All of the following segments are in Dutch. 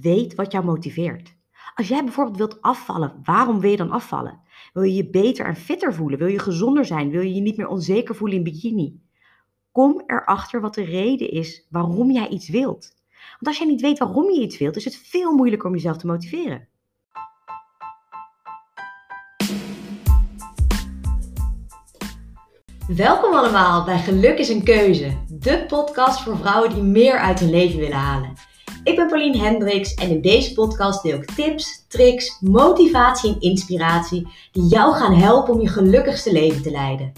weet wat jou motiveert. Als jij bijvoorbeeld wilt afvallen, waarom wil je dan afvallen? Wil je je beter en fitter voelen? Wil je gezonder zijn? Wil je je niet meer onzeker voelen in bikini? Kom erachter wat de reden is waarom jij iets wilt. Want als jij niet weet waarom je iets wilt, is het veel moeilijker om jezelf te motiveren. Welkom allemaal bij Geluk is een Keuze, de podcast voor vrouwen die meer uit hun leven willen halen. Ik ben Pauline Hendricks en in deze podcast deel ik tips, tricks, motivatie en inspiratie die jou gaan helpen om je gelukkigste leven te leiden.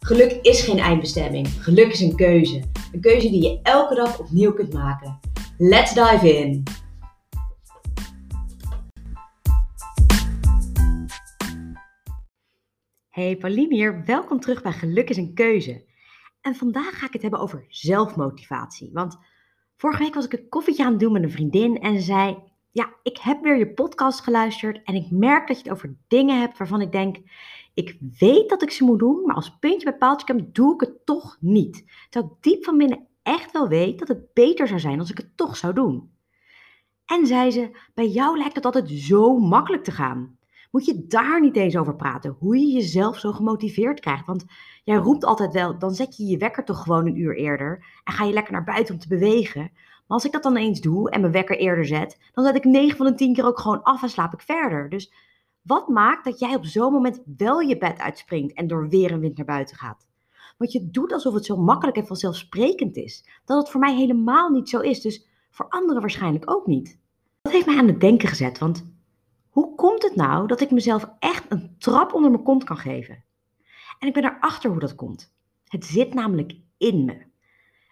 Geluk is geen eindbestemming, geluk is een keuze. Een keuze die je elke dag opnieuw kunt maken. Let's dive in! Hey Pauline hier, welkom terug bij Geluk is een Keuze. En vandaag ga ik het hebben over zelfmotivatie. Want vorige week was ik een koffietje aan het doen met een vriendin en ze zei: Ja, ik heb weer je podcast geluisterd en ik merk dat je het over dingen hebt waarvan ik denk: Ik weet dat ik ze moet doen, maar als puntje bij paaltje komt, doe ik het toch niet. Terwijl ik diep van binnen echt wel weet dat het beter zou zijn als ik het toch zou doen. En zei ze: Bij jou lijkt het altijd zo makkelijk te gaan. Moet je daar niet eens over praten? Hoe je jezelf zo gemotiveerd krijgt. Want jij roept altijd wel, dan zet je je wekker toch gewoon een uur eerder. En ga je lekker naar buiten om te bewegen. Maar als ik dat dan eens doe en mijn wekker eerder zet, dan zet ik 9 van de 10 keer ook gewoon af en slaap ik verder. Dus wat maakt dat jij op zo'n moment wel je bed uitspringt en door weer en wind naar buiten gaat? Want je doet alsof het zo makkelijk en vanzelfsprekend is. Dat het voor mij helemaal niet zo is. Dus voor anderen waarschijnlijk ook niet. Dat heeft mij aan het denken gezet, want hoe komt het nou dat ik mezelf echt een trap onder mijn kont kan geven? En ik ben erachter hoe dat komt. Het zit namelijk in me.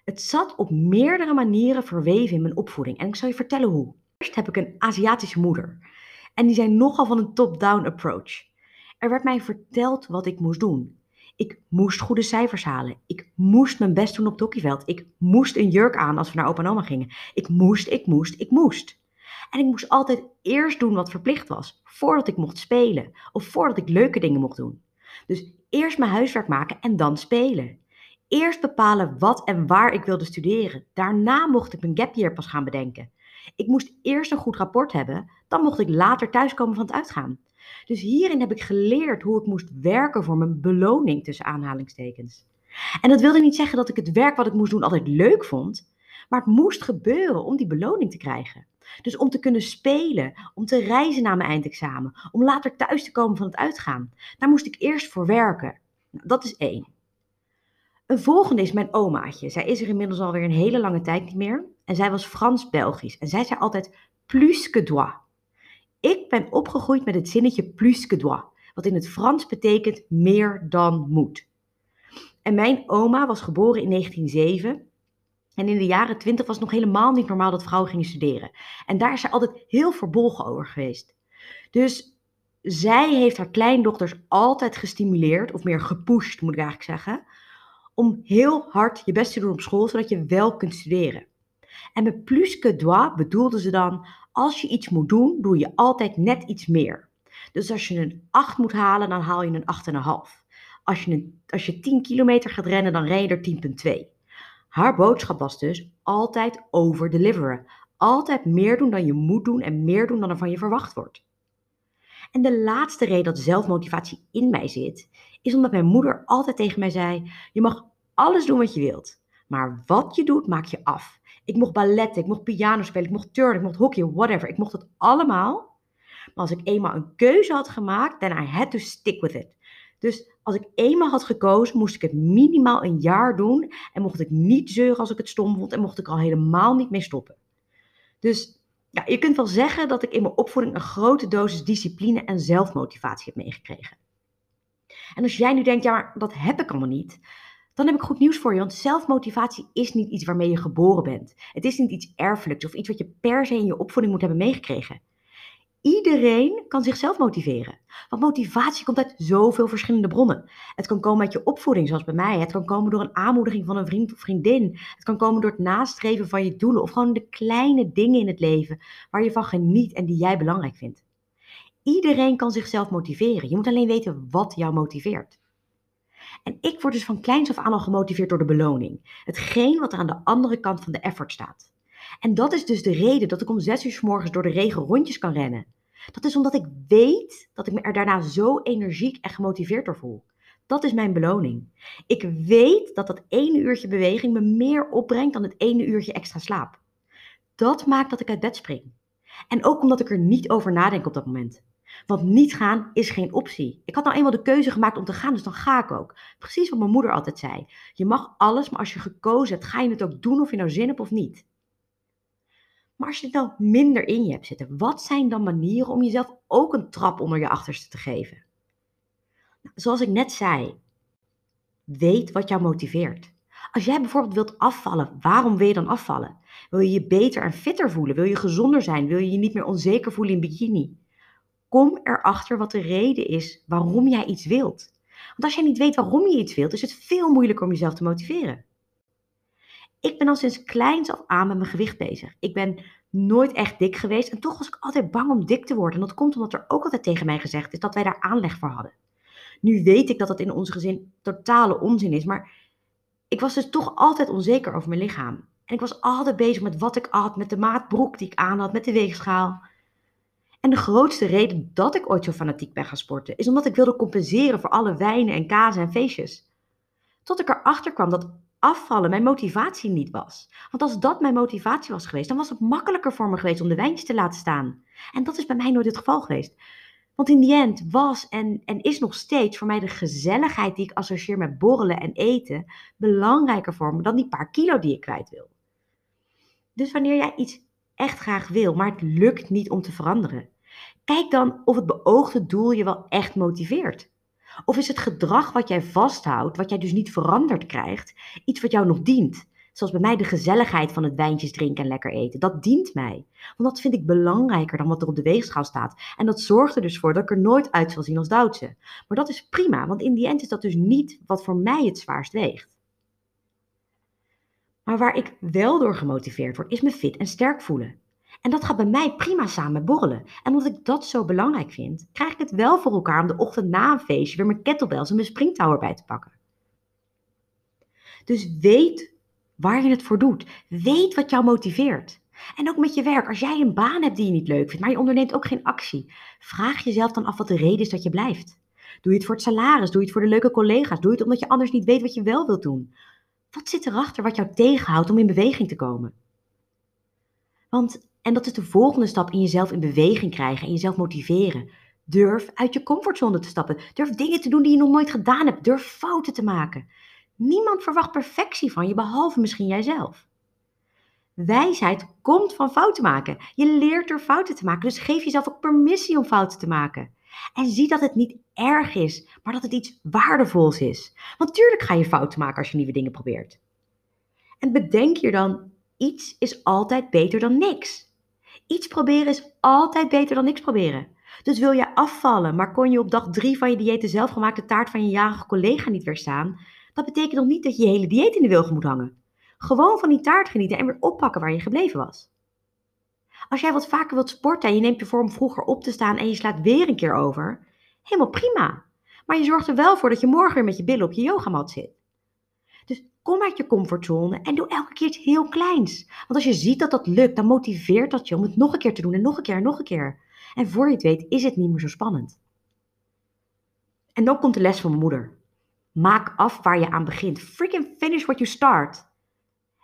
Het zat op meerdere manieren verweven in mijn opvoeding. En ik zal je vertellen hoe. Eerst heb ik een Aziatische moeder. En die zijn nogal van een top-down approach. Er werd mij verteld wat ik moest doen. Ik moest goede cijfers halen. Ik moest mijn best doen op het hockeyveld. Ik moest een jurk aan als we naar opa en oma gingen. Ik moest, ik moest, ik moest. En ik moest altijd eerst doen wat verplicht was, voordat ik mocht spelen of voordat ik leuke dingen mocht doen. Dus eerst mijn huiswerk maken en dan spelen. Eerst bepalen wat en waar ik wilde studeren. Daarna mocht ik mijn gap year pas gaan bedenken. Ik moest eerst een goed rapport hebben, dan mocht ik later thuiskomen van het uitgaan. Dus hierin heb ik geleerd hoe ik moest werken voor mijn beloning tussen aanhalingstekens. En dat wilde niet zeggen dat ik het werk wat ik moest doen altijd leuk vond, maar het moest gebeuren om die beloning te krijgen. Dus om te kunnen spelen, om te reizen na mijn eindexamen, om later thuis te komen van het uitgaan. Daar moest ik eerst voor werken. Nou, dat is één. Een volgende is mijn omaatje. Zij is er inmiddels alweer een hele lange tijd niet meer. En zij was Frans-Belgisch. En zij zei altijd plus que doit. Ik ben opgegroeid met het zinnetje plus que doit. Wat in het Frans betekent meer dan moet. En mijn oma was geboren in 1907 en in de jaren twintig was het nog helemaal niet normaal dat vrouwen gingen studeren. En daar is zij altijd heel verbolgen over geweest. Dus zij heeft haar kleindochters altijd gestimuleerd, of meer gepusht moet ik eigenlijk zeggen, om heel hard je best te doen op school, zodat je wel kunt studeren. En met plus que doit bedoelde ze dan, als je iets moet doen, doe je altijd net iets meer. Dus als je een 8 moet halen, dan haal je een 8,5. Als je, een, als je 10 kilometer gaat rennen, dan ren je er 10,2. Haar boodschap was dus altijd overdeliveren. Altijd meer doen dan je moet doen en meer doen dan er van je verwacht wordt. En de laatste reden dat zelfmotivatie in mij zit, is omdat mijn moeder altijd tegen mij zei: Je mag alles doen wat je wilt, maar wat je doet, maak je af. Ik mocht balletten, ik mocht piano spelen, ik mocht turnen, ik mocht hockey, whatever. Ik mocht het allemaal. Maar als ik eenmaal een keuze had gemaakt, then I had to stick with it. Dus als ik eenmaal had gekozen, moest ik het minimaal een jaar doen. En mocht ik niet zeuren als ik het stom vond. En mocht ik al helemaal niet mee stoppen. Dus ja, je kunt wel zeggen dat ik in mijn opvoeding een grote dosis discipline en zelfmotivatie heb meegekregen. En als jij nu denkt, ja, maar dat heb ik allemaal niet. Dan heb ik goed nieuws voor je, want zelfmotivatie is niet iets waarmee je geboren bent. Het is niet iets erfelijks of iets wat je per se in je opvoeding moet hebben meegekregen. Iedereen kan zichzelf motiveren. Want motivatie komt uit zoveel verschillende bronnen. Het kan komen uit je opvoeding, zoals bij mij. Het kan komen door een aanmoediging van een vriend of vriendin. Het kan komen door het nastreven van je doelen. Of gewoon de kleine dingen in het leven waar je van geniet en die jij belangrijk vindt. Iedereen kan zichzelf motiveren. Je moet alleen weten wat jou motiveert. En ik word dus van kleins af aan al gemotiveerd door de beloning. Hetgeen wat er aan de andere kant van de effort staat. En dat is dus de reden dat ik om zes uur s morgens door de regen rondjes kan rennen. Dat is omdat ik weet dat ik me er daarna zo energiek en gemotiveerd door voel. Dat is mijn beloning. Ik weet dat dat ene uurtje beweging me meer opbrengt dan het ene uurtje extra slaap. Dat maakt dat ik uit bed spring. En ook omdat ik er niet over nadenk op dat moment. Want niet gaan is geen optie. Ik had nou eenmaal de keuze gemaakt om te gaan, dus dan ga ik ook. Precies wat mijn moeder altijd zei. Je mag alles, maar als je gekozen hebt, ga je het ook doen of je nou zin hebt of niet. Maar als je het nou minder in je hebt zitten, wat zijn dan manieren om jezelf ook een trap onder je achterste te geven? Nou, zoals ik net zei, weet wat jou motiveert. Als jij bijvoorbeeld wilt afvallen, waarom wil je dan afvallen? Wil je je beter en fitter voelen? Wil je gezonder zijn? Wil je je niet meer onzeker voelen in bikini? Kom erachter wat de reden is waarom jij iets wilt. Want als jij niet weet waarom je iets wilt, is het veel moeilijker om jezelf te motiveren. Ik ben al sinds kleins af aan met mijn gewicht bezig. Ik ben nooit echt dik geweest en toch was ik altijd bang om dik te worden. En dat komt omdat er ook altijd tegen mij gezegd is dat wij daar aanleg voor hadden. Nu weet ik dat dat in ons gezin totale onzin is, maar ik was dus toch altijd onzeker over mijn lichaam. En ik was altijd bezig met wat ik at, met de maat broek die ik aan had, met de weegschaal. En de grootste reden dat ik ooit zo fanatiek ben gaan sporten, is omdat ik wilde compenseren voor alle wijnen en kazen en feestjes. Tot ik erachter kwam dat afvallen mijn motivatie niet was. Want als dat mijn motivatie was geweest, dan was het makkelijker voor me geweest om de wijntjes te laten staan. En dat is bij mij nooit het geval geweest. Want in die end was en, en is nog steeds voor mij de gezelligheid die ik associeer met borrelen en eten belangrijker voor me dan die paar kilo die ik kwijt wil. Dus wanneer jij iets echt graag wil, maar het lukt niet om te veranderen, kijk dan of het beoogde doel je wel echt motiveert. Of is het gedrag wat jij vasthoudt, wat jij dus niet veranderd krijgt, iets wat jou nog dient? Zoals bij mij de gezelligheid van het wijntjes drinken en lekker eten. Dat dient mij. Want dat vind ik belangrijker dan wat er op de weegschaal staat. En dat zorgt er dus voor dat ik er nooit uit zal zien als Duitse. Maar dat is prima, want in die end is dat dus niet wat voor mij het zwaarst weegt. Maar waar ik wel door gemotiveerd word, is me fit en sterk voelen. En dat gaat bij mij prima samen borrelen. En omdat ik dat zo belangrijk vind, krijg ik het wel voor elkaar om de ochtend na een feestje weer mijn kettlebells en mijn springtower bij te pakken. Dus weet waar je het voor doet. Weet wat jou motiveert. En ook met je werk. Als jij een baan hebt die je niet leuk vindt, maar je onderneemt ook geen actie, vraag jezelf dan af wat de reden is dat je blijft. Doe je het voor het salaris? Doe je het voor de leuke collega's? Doe je het omdat je anders niet weet wat je wel wilt doen? Wat zit erachter wat jou tegenhoudt om in beweging te komen? Want, en dat is de volgende stap in jezelf in beweging krijgen en jezelf motiveren. Durf uit je comfortzone te stappen. Durf dingen te doen die je nog nooit gedaan hebt. Durf fouten te maken. Niemand verwacht perfectie van je, behalve misschien jijzelf. Wijsheid komt van fouten maken. Je leert door fouten te maken, dus geef jezelf ook permissie om fouten te maken. En zie dat het niet erg is, maar dat het iets waardevols is. Want tuurlijk ga je fouten maken als je nieuwe dingen probeert. En bedenk je dan, iets is altijd beter dan niks. Iets proberen is altijd beter dan niks proberen. Dus wil je afvallen, maar kon je op dag drie van je dieet de zelfgemaakte taart van je jarige collega niet weerstaan, dat betekent nog niet dat je je hele dieet in de wilgen moet hangen. Gewoon van die taart genieten en weer oppakken waar je gebleven was. Als jij wat vaker wilt sporten en je neemt je voor om vroeger op te staan en je slaat weer een keer over, helemaal prima. Maar je zorgt er wel voor dat je morgen weer met je billen op je yogamat zit. Kom uit je comfortzone en doe elke keer iets heel kleins. Want als je ziet dat dat lukt, dan motiveert dat je om het nog een keer te doen en nog een keer en nog een keer. En voor je het weet is het niet meer zo spannend. En dan komt de les van mijn moeder. Maak af waar je aan begint. Freaking finish what you start.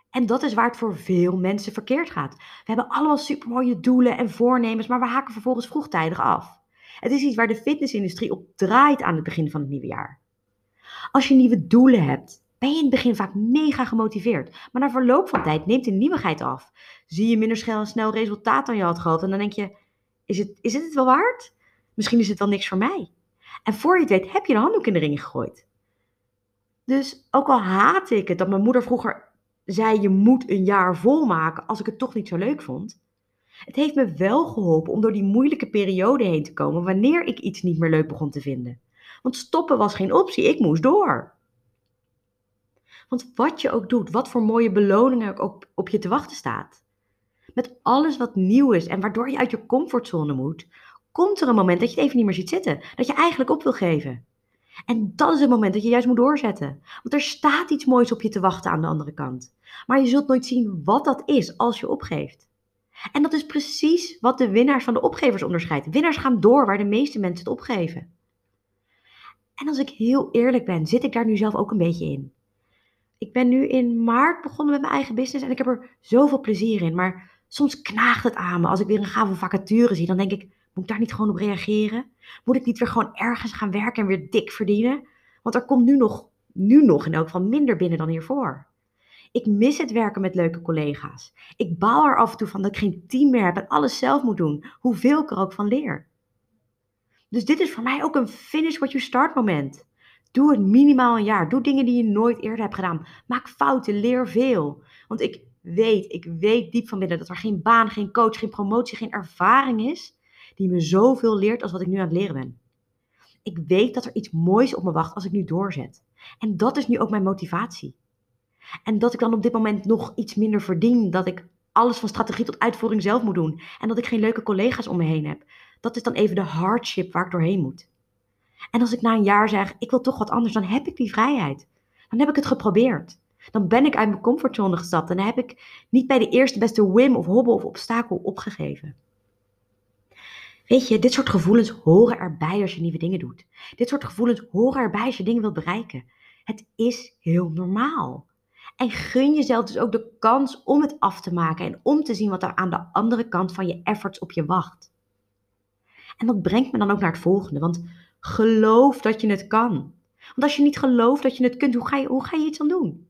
En dat is waar het voor veel mensen verkeerd gaat. We hebben allemaal supermooie doelen en voornemens, maar we haken vervolgens vroegtijdig af. Het is iets waar de fitnessindustrie op draait aan het begin van het nieuwe jaar. Als je nieuwe doelen hebt, ben je in het begin vaak mega gemotiveerd. Maar na verloop van tijd neemt de nieuwigheid af. Zie je minder snel, resultaat dan je had gehad. En dan denk je, is het, is het het wel waard? Misschien is het wel niks voor mij. En voor je het weet heb je de handdoek in de ring gegooid. Dus ook al haat ik het dat mijn moeder vroeger zei: je moet een jaar volmaken als ik het toch niet zo leuk vond. Het heeft me wel geholpen om door die moeilijke periode heen te komen wanneer ik iets niet meer leuk begon te vinden. Want stoppen was geen optie, ik moest door. Want wat je ook doet, wat voor mooie beloningen ook op je te wachten staat. Met alles wat nieuw is en waardoor je uit je comfortzone moet, komt er een moment dat je het even niet meer ziet zitten. Dat je eigenlijk op wil geven. En dat is het moment dat je juist moet doorzetten. Want er staat iets moois op je te wachten aan de andere kant. Maar je zult nooit zien wat dat is als je opgeeft. En dat is precies wat de winnaars van de opgevers onderscheidt. Winnaars gaan door waar de meeste mensen het opgeven. En als ik heel eerlijk ben, zit ik daar nu zelf ook een beetje in. Ik ben nu in maart begonnen met mijn eigen business en ik heb er zoveel plezier in. Maar soms knaagt het aan me. Als ik weer een gave vacature zie, dan denk ik, moet ik daar niet gewoon op reageren? Moet ik niet weer gewoon ergens gaan werken en weer dik verdienen? Want er komt nu nog, nu nog in elk geval minder binnen dan hiervoor. Ik mis het werken met leuke collega's. Ik baal er af en toe van dat ik geen team meer heb en alles zelf moet doen, hoeveel ik er ook van leer. Dus dit is voor mij ook een finish what you start moment. Doe het minimaal een jaar. Doe dingen die je nooit eerder hebt gedaan. Maak fouten, leer veel. Want ik weet, ik weet diep van binnen dat er geen baan, geen coach, geen promotie, geen ervaring is die me zoveel leert als wat ik nu aan het leren ben. Ik weet dat er iets moois op me wacht als ik nu doorzet. En dat is nu ook mijn motivatie. En dat ik dan op dit moment nog iets minder verdien, dat ik alles van strategie tot uitvoering zelf moet doen en dat ik geen leuke collega's om me heen heb. Dat is dan even de hardship waar ik doorheen moet. En als ik na een jaar zeg, ik wil toch wat anders, dan heb ik die vrijheid. Dan heb ik het geprobeerd. Dan ben ik uit mijn comfortzone gestapt en dan heb ik niet bij de eerste beste whim of hobbel of obstakel opgegeven. Weet je, dit soort gevoelens horen erbij als je nieuwe dingen doet. Dit soort gevoelens horen erbij als je dingen wilt bereiken. Het is heel normaal. En gun jezelf dus ook de kans om het af te maken en om te zien wat er aan de andere kant van je efforts op je wacht. En dat brengt me dan ook naar het volgende, want geloof dat je het kan. Want als je niet gelooft dat je het kunt, hoe ga je, hoe ga je iets aan doen?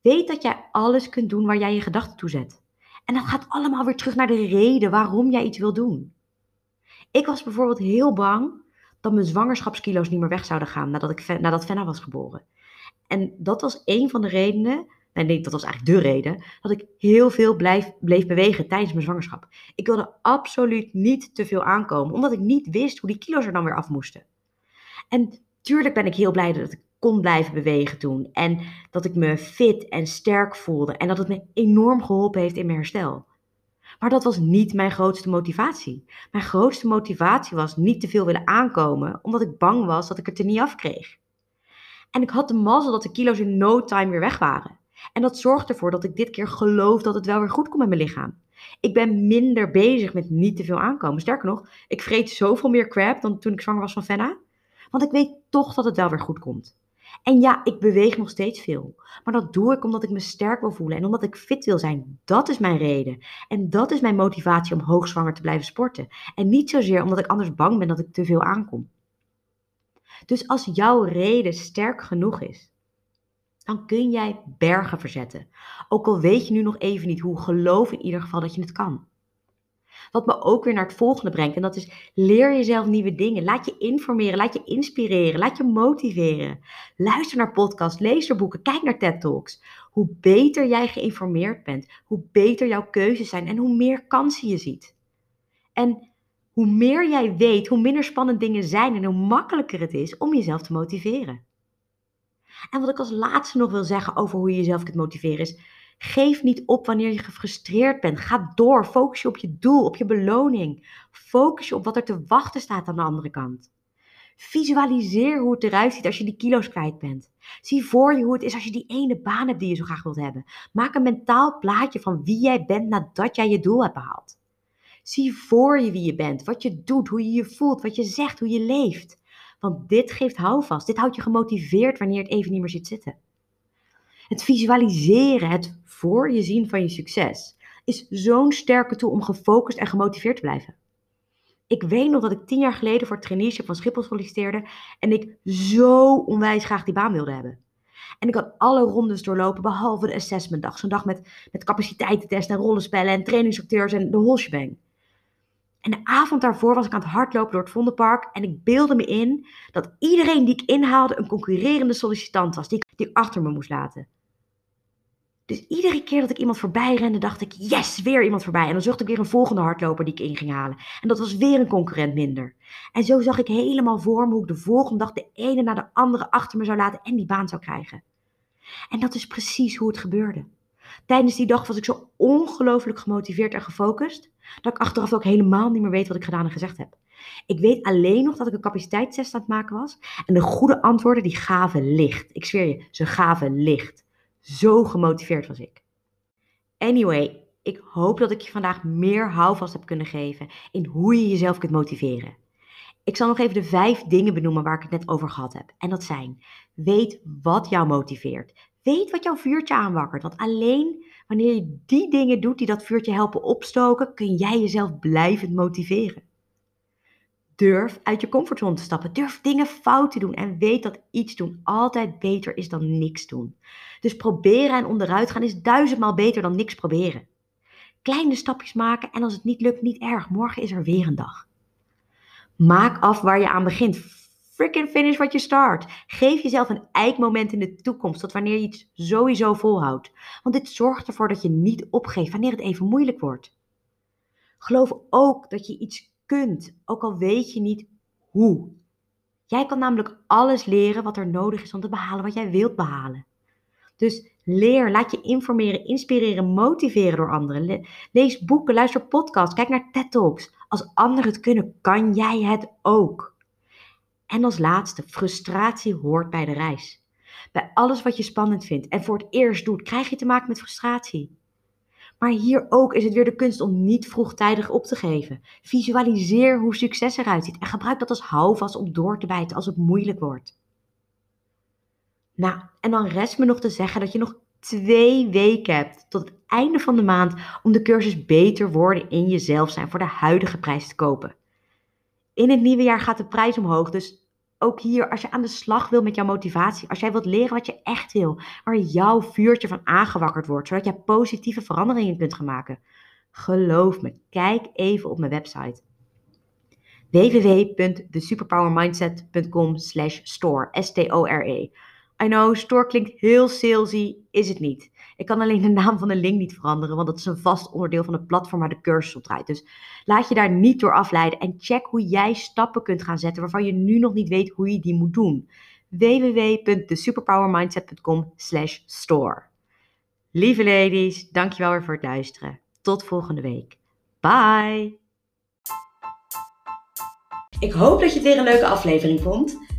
Weet dat jij alles kunt doen waar jij je gedachten toe zet. En dat gaat allemaal weer terug naar de reden waarom jij iets wil doen. Ik was bijvoorbeeld heel bang dat mijn zwangerschapskilo's niet meer weg zouden gaan nadat, ik, nadat Fenna was geboren. En dat was een van de redenen, nee, dat was eigenlijk de reden, dat ik heel veel blijf, bleef bewegen tijdens mijn zwangerschap. Ik wilde absoluut niet te veel aankomen, omdat ik niet wist hoe die kilo's er dan weer af moesten. En tuurlijk ben ik heel blij dat ik kon blijven bewegen toen. En dat ik me fit en sterk voelde. En dat het me enorm geholpen heeft in mijn herstel. Maar dat was niet mijn grootste motivatie. Mijn grootste motivatie was niet te veel willen aankomen, omdat ik bang was dat ik het er niet af kreeg. En ik had de mazzel dat de kilo's in no time weer weg waren. En dat zorgde ervoor dat ik dit keer geloof dat het wel weer goed komt met mijn lichaam. Ik ben minder bezig met niet te veel aankomen. Sterker nog, ik vreet zoveel meer crap dan toen ik zwanger was van Fenna. Want ik weet toch dat het wel weer goed komt. En ja, ik beweeg nog steeds veel. Maar dat doe ik omdat ik me sterk wil voelen en omdat ik fit wil zijn. Dat is mijn reden. En dat is mijn motivatie om hoogzwanger te blijven sporten. En niet zozeer omdat ik anders bang ben dat ik te veel aankom. Dus als jouw reden sterk genoeg is, dan kun jij bergen verzetten. Ook al weet je nu nog even niet hoe, geloof in ieder geval dat je het kan. Wat me ook weer naar het volgende brengt. En dat is leer jezelf nieuwe dingen. Laat je informeren, laat je inspireren, laat je motiveren. Luister naar podcasts, lees er boeken, kijk naar TED Talks. Hoe beter jij geïnformeerd bent, hoe beter jouw keuzes zijn en hoe meer kansen je ziet. En hoe meer jij weet, hoe minder spannend dingen zijn en hoe makkelijker het is om jezelf te motiveren. En wat ik als laatste nog wil zeggen over hoe je jezelf kunt motiveren is: geef niet op wanneer je gefrustreerd bent. Ga door. Focus je op je doel, op je beloning. Focus je op wat er te wachten staat aan de andere kant. Visualiseer hoe het eruit ziet als je die kilo's kwijt bent. Zie voor je hoe het is als je die ene baan hebt die je zo graag wilt hebben. Maak een mentaal plaatje van wie jij bent nadat jij je doel hebt behaald. Zie voor je wie je bent, wat je doet, hoe je je voelt, wat je zegt, hoe je leeft. Want dit geeft houvast. Dit houdt je gemotiveerd wanneer het even niet meer zit zitten. Het visualiseren, het voor je zien van je succes, is zo'n sterke tool om gefocust en gemotiveerd te blijven. Ik weet nog dat ik tien jaar geleden voor het traineeship van Schiphol solliciteerde en ik zo onwijs graag die baan wilde hebben. En ik had alle rondes doorlopen, behalve de assessmentdag. Zo'n dag met, met capaciteitentest en rollenspellen en trainingsacteurs en de whole En de avond daarvoor was ik aan het hardlopen door het Vondelpark en ik beelde me in dat iedereen die ik inhaalde een concurrerende sollicitant was, die ik, die ik achter me moest laten. Dus iedere keer dat ik iemand voorbij rende, dacht ik, yes, weer iemand voorbij. En dan zocht ik weer een volgende hardloper die ik in ging halen. En dat was weer een concurrent minder. En zo zag ik helemaal voor me hoe ik de volgende dag de ene na de andere achter me zou laten en die baan zou krijgen. En dat is precies hoe het gebeurde. Tijdens die dag was ik zo ongelooflijk gemotiveerd en gefocust, dat ik achteraf ook helemaal niet meer weet wat ik gedaan en gezegd heb. Ik weet alleen nog dat ik een capaciteitstest aan het maken was en de goede antwoorden die gaven licht. Ik zweer je, ze gaven licht. Zo gemotiveerd was ik. Anyway, ik hoop dat ik je vandaag meer houvast heb kunnen geven in hoe je jezelf kunt motiveren. Ik zal nog even de vijf dingen benoemen waar ik het net over gehad heb. En dat zijn: weet wat jou motiveert. Weet wat jouw vuurtje aanwakkert. Want alleen wanneer je die dingen doet die dat vuurtje helpen opstoken, kun jij jezelf blijvend motiveren. Durf uit je comfortzone te stappen. Durf dingen fout te doen. En weet dat iets doen altijd beter is dan niks doen. Dus proberen en onderuit gaan is duizendmaal beter dan niks proberen. Kleine stapjes maken en als het niet lukt, niet erg. Morgen is er weer een dag. Maak af waar je aan begint. Freaking finish what you start. Geef jezelf een eikmoment in de toekomst tot wanneer je iets sowieso volhoudt. Want dit zorgt ervoor dat je niet opgeeft wanneer het even moeilijk wordt. Geloof ook dat je iets kunt, ook al weet je niet hoe. Jij kan namelijk alles leren wat er nodig is om te behalen wat jij wilt behalen. Dus leer, laat je informeren, inspireren, motiveren door anderen. Lees boeken, luister podcasts, kijk naar TED Talks. Als anderen het kunnen, kan jij het ook. En als laatste, frustratie hoort bij de reis. Bij alles wat je spannend vindt en voor het eerst doet, krijg je te maken met frustratie. Maar hier ook is het weer de kunst om niet vroegtijdig op te geven. Visualiseer hoe succes eruit ziet en gebruik dat als houvast om door te bijten als het moeilijk wordt. Nou, en dan rest me nog te zeggen dat je nog twee weken hebt tot het einde van de maand om de cursus Beter worden in jezelf zijn voor de huidige prijs te kopen. In het nieuwe jaar gaat de prijs omhoog, dus ook hier, als je aan de slag wil met jouw motivatie, als jij wilt leren wat je echt wil, waar jouw vuurtje van aangewakkerd wordt, zodat jij positieve veranderingen kunt gaan maken, geloof me, kijk even op mijn website www.thesuperpowermindset.com store, S-T-O-R-E. I know, store klinkt heel salesy, is het niet. Ik kan alleen de naam van de link niet veranderen, want dat is een vast onderdeel van het platform waar de cursus op draait. Dus laat je daar niet door afleiden en check hoe jij stappen kunt gaan zetten waarvan je nu nog niet weet hoe je die moet doen. www.thesuperpowermindset.com slash store. Lieve ladies, dankjewel weer voor het luisteren. Tot volgende week. Bye! Ik hoop dat je het weer een leuke aflevering vond.